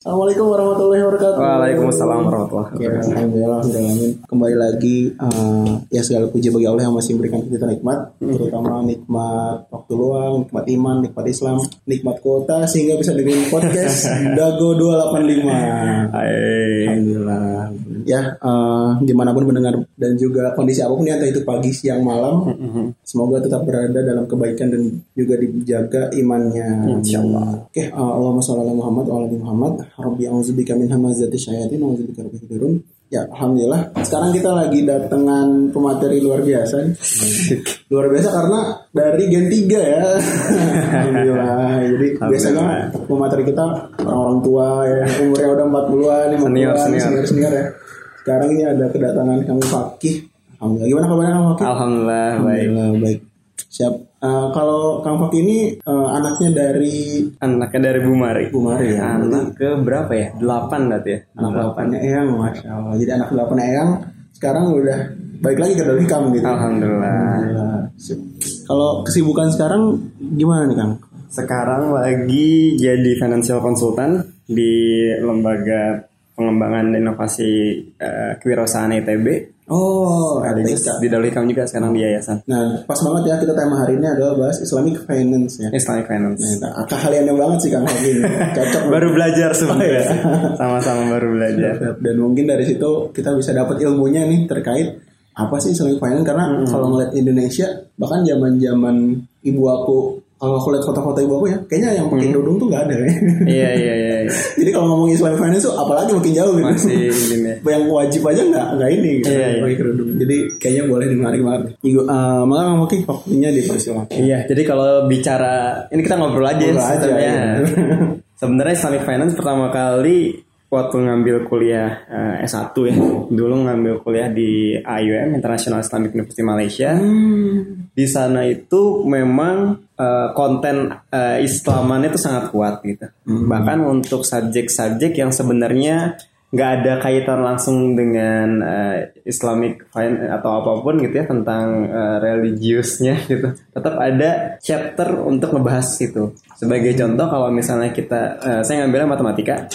Assalamualaikum warahmatullahi wabarakatuh. Waalaikumsalam warahmatullahi Ya, wabarakatuh. alhamdulillah, alhamdulillah. Kembali lagi eh, ya segala puji bagi Allah yang masih memberikan kita nikmat, terutama nikmat waktu luang, nikmat iman, nikmat Islam, nikmat kuota sehingga bisa dengerin podcast Dago 285. Hai. Alhamdulillah. Ya, eh, di mana pun mendengar dan juga kondisi apa pun ya, entah itu pagi, siang, malam, semoga tetap berada dalam kebaikan dan juga dijaga imannya. Insyaallah. Oke, eh, Allahumma sholli ala Muhammad wa ala Muhammad. Rabbi a'udzubika min hamazati syayatin wa a'udzubika rabbi yahdurun. Ya, alhamdulillah. Sekarang kita lagi datangan pemateri luar biasa. nih. luar biasa karena dari Gen 3 ya. alhamdulillah. Jadi biasanya pemateri kita orang-orang tua ya, umurnya udah 40-an, 50-an, Senior, senior. senior, senior ya. Sekarang ini ada kedatangan Kang Fakih. Alhamdulillah. Gimana kabarnya Kang Fakih? Alhamdulillah baik. Alhamdulillah baik. Siap. Eh, kalau Kang Fakih ini eh, anaknya dari Anaknya dari Bu Mari. Bu Mari ya. Anak ke berapa ya? Delapan berarti ya. anak delapannya Eyang, masya Allah. Jadi anak delapannya Eyang sekarang udah baik lagi ke dalam kamu gitu. Alhamdulillah. Alhamdulillah. Kalau kesibukan sekarang gimana nih Kang? Sekarang lagi jadi financial consultant di lembaga pengembangan inovasi eh, kewirausahaan ITB. Oh, Sekaligus RTIK. di Dalikam juga sekarang di yayasan Nah, pas banget ya kita tema hari ini adalah bahas Islamic Finance ya. Islamic Finance. Nah, keahliannya banget sih Kang ini. Cocok Baru belajar sebenarnya. Oh, iya. Sama-sama baru belajar. dan mungkin dari situ kita bisa dapat ilmunya nih terkait apa sih Islamic Finance karena kalau ngeliat Indonesia bahkan zaman zaman ibu aku kalau aku lihat foto-foto ibu aku ya kayaknya yang pakai kerudung tuh nggak ada ya Iya iya iya. iya. jadi kalau ngomong Islamic Finance tuh apalagi makin jauh gitu Masih ini ya. yang wajib aja nggak nggak ini gitu, Iya, iya. pakai kerudung jadi kayaknya boleh dimenarik banget Igu, uh, maka mungkin waktunya dipersilakan Iya, jadi kalau bicara ini kita ngobrol aja Ngobrol aja, iya. Sebenarnya Islamic Finance pertama kali waktu ngambil kuliah eh, S1 ya. Dulu ngambil kuliah di IUM International Islamic University Malaysia. Hmm. Di sana itu memang eh, konten eh, Islamannya itu sangat kuat gitu. Bahkan untuk subjek-subjek yang sebenarnya nggak ada kaitan langsung dengan eh, Islamic atau apa pun gitu ya tentang eh, religiusnya gitu. Tetap ada chapter untuk ngebahas itu. Sebagai contoh kalau misalnya kita eh, saya ngambilnya matematika.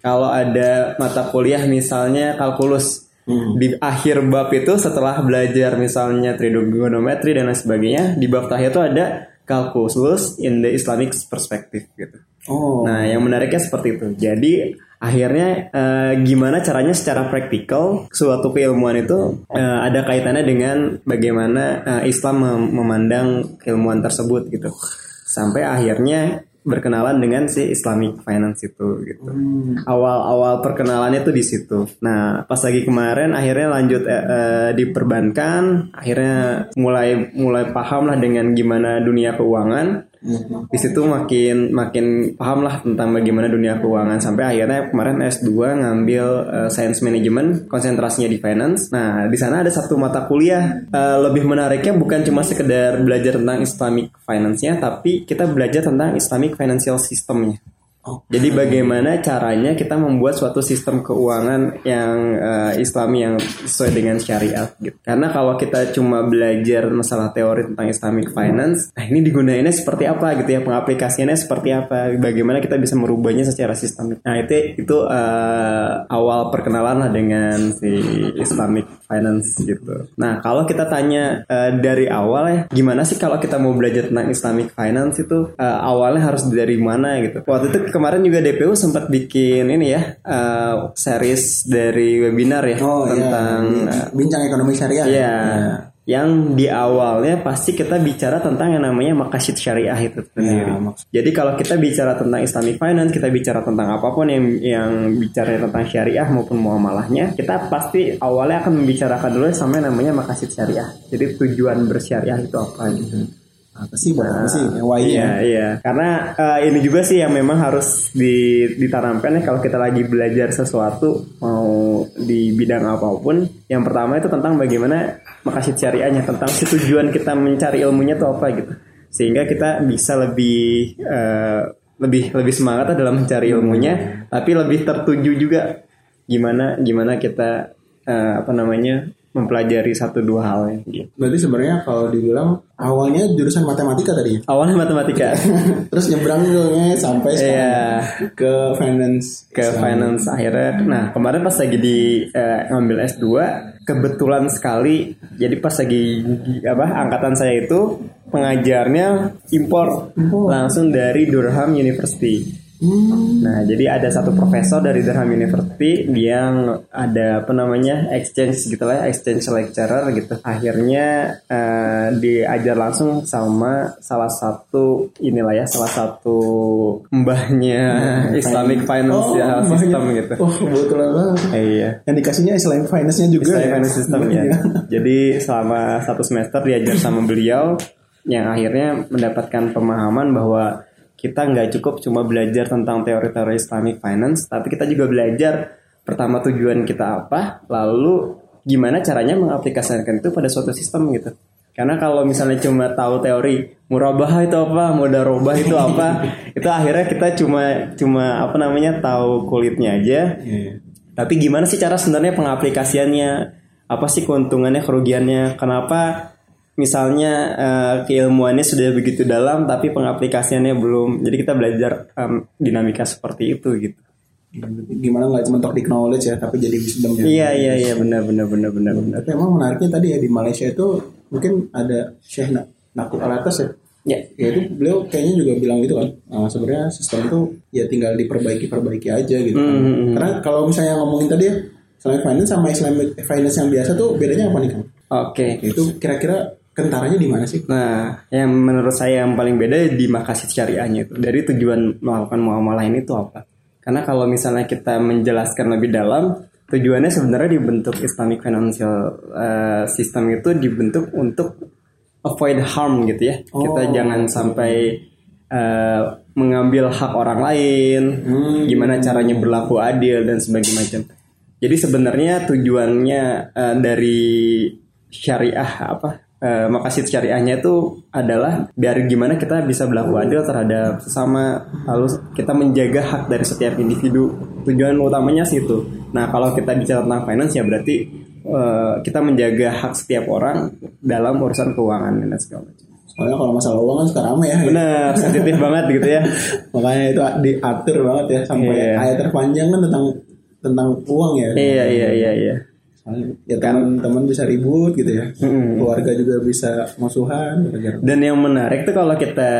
Kalau ada mata kuliah misalnya kalkulus di akhir bab itu setelah belajar misalnya trigonometri dan lain sebagainya di bab terakhir itu ada kalkulus in the Islamic perspective gitu. oh Nah, yang menariknya seperti itu. Jadi akhirnya eh, gimana caranya secara praktikal suatu keilmuan itu eh, ada kaitannya dengan bagaimana eh, Islam mem- memandang keilmuan tersebut gitu. Sampai akhirnya berkenalan dengan si Islamic finance itu gitu. Awal-awal perkenalannya tuh di situ. Nah, pas lagi kemarin akhirnya lanjut eh, eh, di perbankan, akhirnya mulai mulai paham lah dengan gimana dunia keuangan di situ makin makin paham lah tentang bagaimana dunia keuangan sampai akhirnya kemarin S2 ngambil eh, Science Management konsentrasinya di finance. Nah, di sana ada satu mata kuliah eh, lebih menariknya bukan cuma sekedar belajar tentang Islamic finance-nya tapi kita belajar tentang Islamic financial systemnya. Oh. Jadi bagaimana caranya kita membuat suatu sistem keuangan yang eh, Islami yang sesuai dengan syariat gitu. Karena kalau kita cuma belajar masalah teori tentang Islamic finance, nah ini digunainnya seperti apa gitu ya, pengaplikasiannya seperti apa, bagaimana kita bisa merubahnya secara sistemik. Nah itu itu eh, awal perkenalan lah dengan si Islamic finance gitu. Nah kalau kita tanya eh, dari awal ya, gimana sih kalau kita mau belajar tentang Islamic finance itu eh, awalnya harus dari mana gitu? Waktu itu kemarin juga DPU sempat bikin ini ya eh, series dari webinar ya oh tentang iya. bincang ekonomi syariah Iya. Yang di awalnya pasti kita bicara tentang yang namanya makasid syariah itu sendiri. Ya, maksud- Jadi kalau kita bicara tentang Islamic finance, kita bicara tentang apa pun yang yang bicara tentang syariah maupun muamalahnya, kita pasti awalnya akan membicarakan dulu sama yang namanya makasid syariah. Jadi tujuan bersyariah itu apa gitu. Apa sih buat apa sih yang why Iya, iya. Karena eh, ini juga sih yang memang harus di, ditanamkan ya kalau kita lagi belajar sesuatu mau di bidang apa pun. Yang pertama itu tentang bagaimana makasid syariahnya, tentang tujuan kita mencari ilmunya itu apa gitu. Sehingga kita bisa lebih eh, lebih lebih semangat dalam mencari ilmunya, tapi lebih tertuju juga gimana gimana kita eh, apa namanya mempelajari satu dua hal ya. Gitu. Berarti sebenarnya kalau dibilang awalnya jurusan matematika tadi ya? Awalnya matematika. Terus nyebrang dulunya sampai sekarang Iya. ke finance. ke finance akhirnya nah kemarin pas lagi di eh, ngambil S2 kebetulan sekali jadi pas lagi apa angkatan saya itu pengajarnya impor langsung dari Durham University Hmm, nah jadi ada satu profesor dari Durham University yang ada apa namanya exchange gitu lah exchange lecturer gitu akhirnya eh, diajar langsung sama salah satu inilah ya salah satu mbahnya Islamic Finance Oh, ya mbahnya. sistem gitu kebetulan banget. Iya Yang dikasihnya Islamic finance-nya juga Islamic ya? Finance System ya. Iya. Jadi selama satu semester diajar sama beliau yang akhirnya mendapatkan pemahaman bahwa kita nggak cukup cuma belajar tentang teori-teori Islamic Finance, tapi kita juga belajar pertama tujuan kita apa, lalu gimana caranya mengaplikasikan itu pada suatu sistem gitu. Karena kalau misalnya cuma tahu teori murabah itu apa, mudarobah itu apa, itu akhirnya kita cuma cuma apa namanya tahu kulitnya aja, Iya. tapi gimana sih cara sebenarnya pengaplikasiannya? Apa sih keuntungannya, kerugiannya? Kenapa misalnya eh, keilmuannya sudah begitu dalam tapi pengaplikasiannya belum? Jadi kita belajar em, dinamika seperti itu gitu. Gimana nggak cuma teknik knowledge ya, tapi jadi wisdom ya. Iya iya iya benar benar benar benar benar. Tapi emang menariknya tadi ya di Malaysia itu mungkin ada Syekh Na- Nakul Alatas ya. Ya. Ya itu beliau kayaknya juga bilang gitu kan. Nah, sebenarnya sistem itu ya tinggal diperbaiki-perbaiki aja gitu kan. Hmm, hmm, hmm. Karena kalau misalnya ngomongin tadi ya Islamic finance sama Islamic finance yang biasa tuh bedanya apa nih kan? Oke. Itu kira-kira kentaranya di mana sih? Nah, yang menurut saya yang paling beda di makasid syariahnya itu. Dari tujuan melakukan muamalah ini itu apa? Karena kalau misalnya kita menjelaskan lebih dalam, tujuannya sebenarnya dibentuk Islamic Financial eh, System itu dibentuk untuk avoid harm gitu ya. Kita Oh. jangan sampai eh, mengambil hak orang lain, gimana caranya berlaku adil dan sebagainya macam. Jadi sebenarnya tujuannya eh, dari syariah apa eh, makasid syariahnya itu adalah biar gimana kita bisa berlaku adil terhadap sesama lalu kita menjaga hak dari setiap individu tujuan utamanya sih itu nah kalau kita bicara tentang finance ya berarti eh, kita menjaga hak setiap orang dalam urusan keuangan dan segala macam Soalnya kalau masalah uang kan suka rame ya. benar sensitif banget gitu ya Makanya itu diatur banget ya sampai Iya. ayat terpanjang kan tentang tentang uang ya. iya iya iya iya ya teman-teman bisa ribut gitu ya. Keluarga juga bisa musuhan gara-gara. Dan yang menarik tuh kalau kita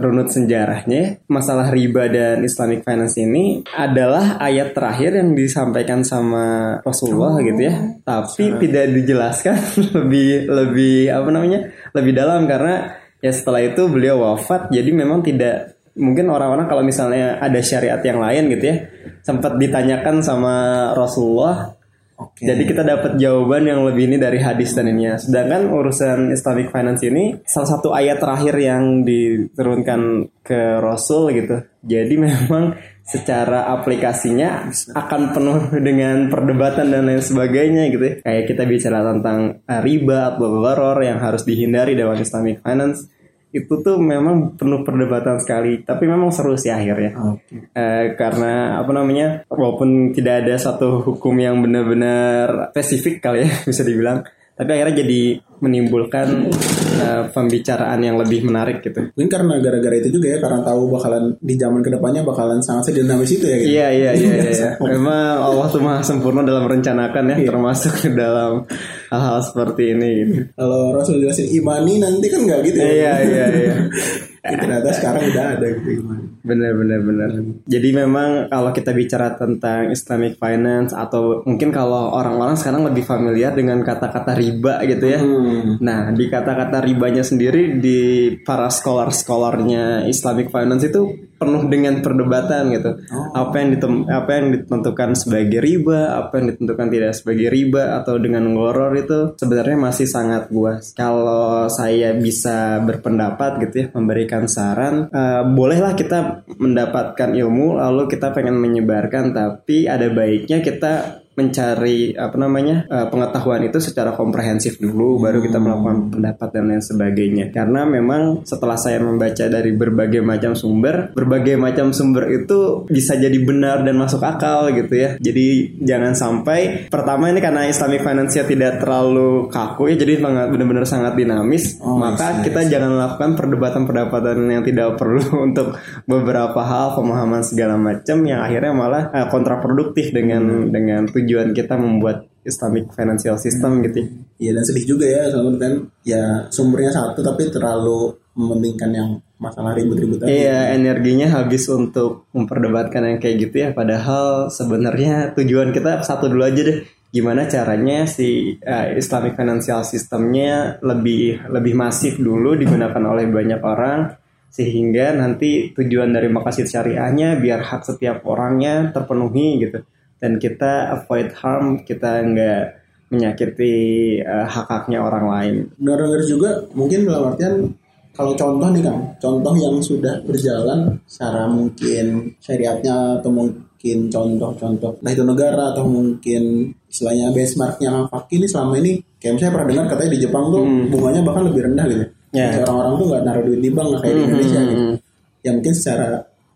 runut sejarahnya, masalah riba dan Islamic finance ini adalah ayat terakhir yang disampaikan sama Rasulullah gitu ya. Tapi tidak dijelaskan lebih lebih apa namanya? lebih dalam karena ya setelah itu beliau wafat jadi memang tidak mungkin orang-orang kalau misalnya ada syariat yang lain gitu ya sempat ditanyakan sama Rasulullah Oke. jadi kita dapat jawaban yang lebih ini dari hadis dan ini ya. Sedangkan urusan Islamic finance ini salah satu ayat terakhir yang diturunkan ke Rasul gitu. Jadi memang secara aplikasinya akan penuh dengan perdebatan dan lain sebagainya gitu ya. Kayak kita bicara tentang eh, riba atau gharar yang harus dihindari dalam Islamic finance itu tuh memang penuh perdebatan sekali tapi memang seru sih akhirnya Oke. Eh, karena apa namanya walaupun tidak ada satu hukum yang benar-benar spesifik kali ya bisa dibilang tapi akhirnya jadi menimbulkan eh, pembicaraan yang lebih menarik gitu Mungkin karena gara-gara itu juga ya karena tahu bakalan di zaman ke depannya bakalan sangat dinamis itu ya gitu. iya iya iya iya, iya. memang Allah tuh maha sempurna dalam merencanakan ya termasuk dalam hal-hal seperti ini gitu. Kalau Rasul jelasin imani nanti kan nggak gitu ya. iya iya iya Ya, ternyata sekarang udah ada gitu imani. Benar benar benar. Jadi memang kalau kita bicara tentang Islamic finance atau mungkin kalau orang-orang sekarang lebih familiar dengan kata-kata riba gitu ya. Hmm. Nah, di kata-kata ribanya sendiri di para scholar-scholarnya Islamic finance itu penuh dengan perdebatan gitu. Apa yang ditem- apa yang ditentukan sebagai riba, apa yang ditentukan tidak sebagai riba atau dengan ngoror itu sebenarnya masih sangat luas. Kalau saya bisa berpendapat gitu ya, memberikan saran, eh, bolehlah kita mendapatkan ilmu lalu kita pengen menyebarkan tapi ada baiknya kita mencari apa namanya uh, pengetahuan itu secara komprehensif dulu baru kita melakukan pendapat dan lain sebagainya karena memang setelah saya membaca dari berbagai macam sumber berbagai macam sumber itu bisa jadi benar dan masuk akal gitu ya jadi jangan sampai pertama ini karena Islamic finance tidak terlalu kaku ya jadi benar-benar sangat dinamis oh, maka yes, kita yes. jangan melakukan perdebatan-perdebatan yang tidak perlu untuk beberapa hal pemahaman segala macam yang akhirnya malah uh, kontraproduktif dengan hmm. dengan tujuan tujuan kita membuat Islamic financial system hmm. gitu. Iya dan sedih juga ya soalnya kan ya sumbernya satu tapi terlalu mementingkan yang masalah ribut-ribut Iya, energinya habis untuk memperdebatkan yang kayak gitu ya padahal sebenarnya tujuan kita satu dulu aja deh. Gimana caranya si uh, Islamic financial systemnya lebih lebih masif dulu digunakan oleh banyak orang sehingga nanti tujuan dari makasid syariahnya biar hak setiap orangnya terpenuhi gitu dan kita avoid harm kita nggak menyakiti uh, hak-haknya orang lain. Dengar-dengar juga mungkin dalam artian kalau contoh nih kang, contoh yang sudah berjalan secara mungkin syariatnya atau mungkin contoh-contoh, nah itu negara atau mungkin istilahnya benchmarknya kang Fakih ini selama ini kayak saya pernah dengar katanya di Jepang tuh hmm. bunganya bahkan lebih rendah gitu. Yeah. Orang-orang tuh nggak naruh duit di bank kayak hmm. di Indonesia gitu. Ya mungkin secara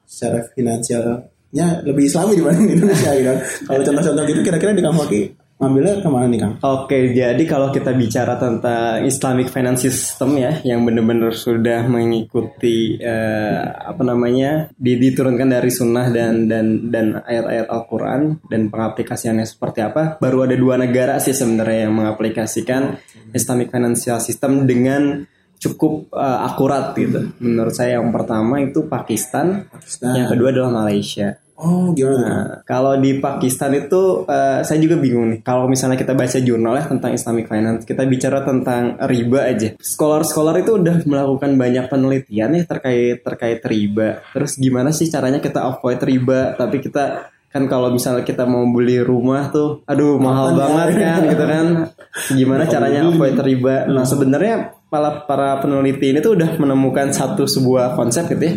secara finansial nya lebih islami dibanding di Indonesia gitu. Kalau contoh-contoh gitu kira-kira di Kamwaki ngambilnya ke mana nih Kang? Oke, jadi kalau kita bicara tentang Islamic finance system ya, yang benar-benar sudah mengikuti uh, apa namanya diturunkan dari sunnah dan dan dan ayat-ayat Al-Quran dan pengaplikasiannya seperti apa, baru ada dua negara sih sebenarnya yang mengaplikasikan Islamic financial system dengan cukup uh, akurat gitu. Menurut saya yang pertama itu Pakistan, Pakistan. yang kedua adalah Malaysia. Oh gimana? Nah, kalau di Pakistan itu uh, saya juga bingung nih. Kalau misalnya kita baca jurnal ya tentang Islamic finance, kita bicara tentang riba aja. Scholar-scholar itu udah melakukan banyak penelitian ya terkait terkait riba. Terus gimana sih caranya kita avoid riba tapi kita kan kalau misalnya kita mau beli rumah tuh aduh mahal banget kan gitu kan gimana caranya avoid riba nah sebenarnya para para peneliti ini tuh udah menemukan satu sebuah konsep gitu ya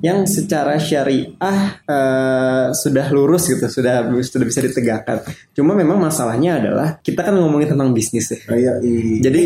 yang secara syariah uh, sudah lurus gitu, sudah sudah bisa ditegakkan. Cuma memang masalahnya adalah kita kan ngomongin tentang bisnis ya. Oh, iya, iya. Jadi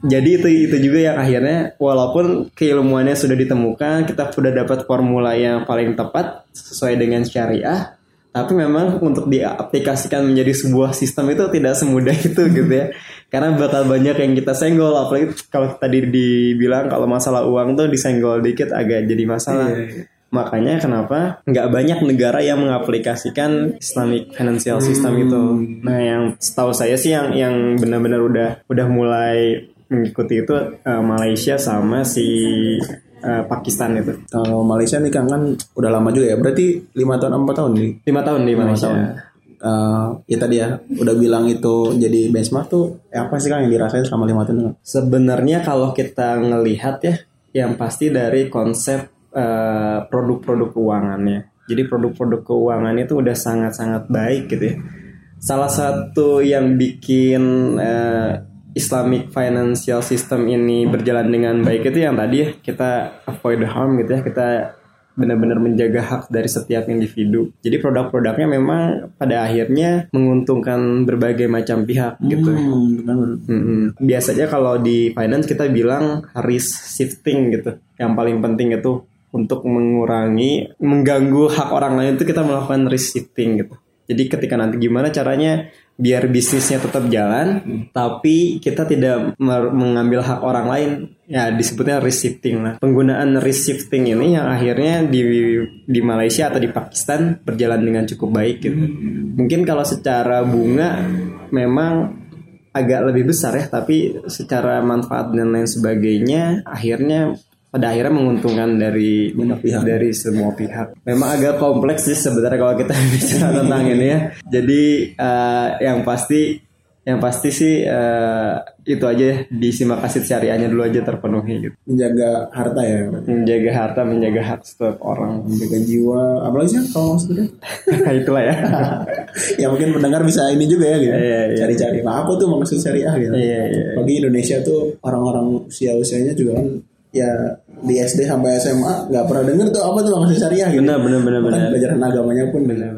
jadi itu itu juga yang akhirnya walaupun keilmuannya sudah ditemukan, kita sudah dapat formula yang paling tepat sesuai dengan syariah, tapi memang untuk diaplikasikan menjadi sebuah sistem itu tidak semudah itu gitu ya karena bakal banyak yang kita senggol apalagi kalau tadi dibilang kalau masalah uang tuh disenggol dikit agak jadi masalah iya, iya. makanya kenapa nggak banyak negara yang mengaplikasikan Islamic financial system hmm. itu nah yang setahu saya sih yang yang benar-benar udah udah mulai mengikuti itu uh, Malaysia sama si uh, Pakistan itu. Kalau Malaysia nih kan kan udah lama juga ya. Berarti lima tahun empat tahun nih. Lima tahun di Malaysia. Tahun. Uh, ya tadi ya udah bilang itu jadi benchmark tuh ya apa sih kan yang dirasain selama lima tahun? Sebenarnya kalau kita ngelihat ya, yang pasti dari konsep uh, produk-produk keuangannya. Jadi produk-produk keuangan itu udah sangat-sangat baik gitu ya. Salah satu yang bikin uh, Islamic financial system ini berjalan dengan baik itu yang tadi ya kita avoid the harm gitu ya kita benar-benar menjaga hak dari setiap individu. Jadi produk-produknya memang pada akhirnya menguntungkan berbagai macam pihak gitu. Hmm, hmm. Biasanya kalau di finance kita bilang risk shifting gitu. Yang paling penting itu untuk mengurangi mengganggu hak orang lain itu kita melakukan risk shifting gitu. Jadi ketika nanti gimana caranya biar bisnisnya tetap jalan, hmm. tapi kita tidak mengambil hak orang lain. Ya disebutnya risk shifting lah. Penggunaan risk shifting ini yang akhirnya di di Malaysia atau di Pakistan berjalan dengan cukup baik gitu. Hmm. Mungkin kalau secara bunga memang agak lebih besar ya, tapi secara manfaat dan lain sebagainya akhirnya pada akhirnya menguntungkan dari pihak dari semua pihak. Memang agak kompleks sih sebenarnya kalau kita bicara tentang ini ya. Jadi uh, yang pasti yang pasti sih uh, itu aja ya, di simak kasih syariahnya dulu aja terpenuhi gitu. Menjaga harta ya. Menjaga harta, menjaga hak setiap orang, menjaga jiwa. Apalagi sih kalau maksudnya? Itulah ya. ya mungkin pendengar bisa ini juga ya gitu. Iya, iya. Cari-cari. Nah, apa tuh maksud syariah gitu. Iya, iya. Bagi Indonesia tuh orang-orang usia-usianya juga kan ya di SD sampai SMA nggak pernah denger tuh apa tuh maksud syariah gitu. Benar benar benar benar. Pelajaran agamanya pun benar.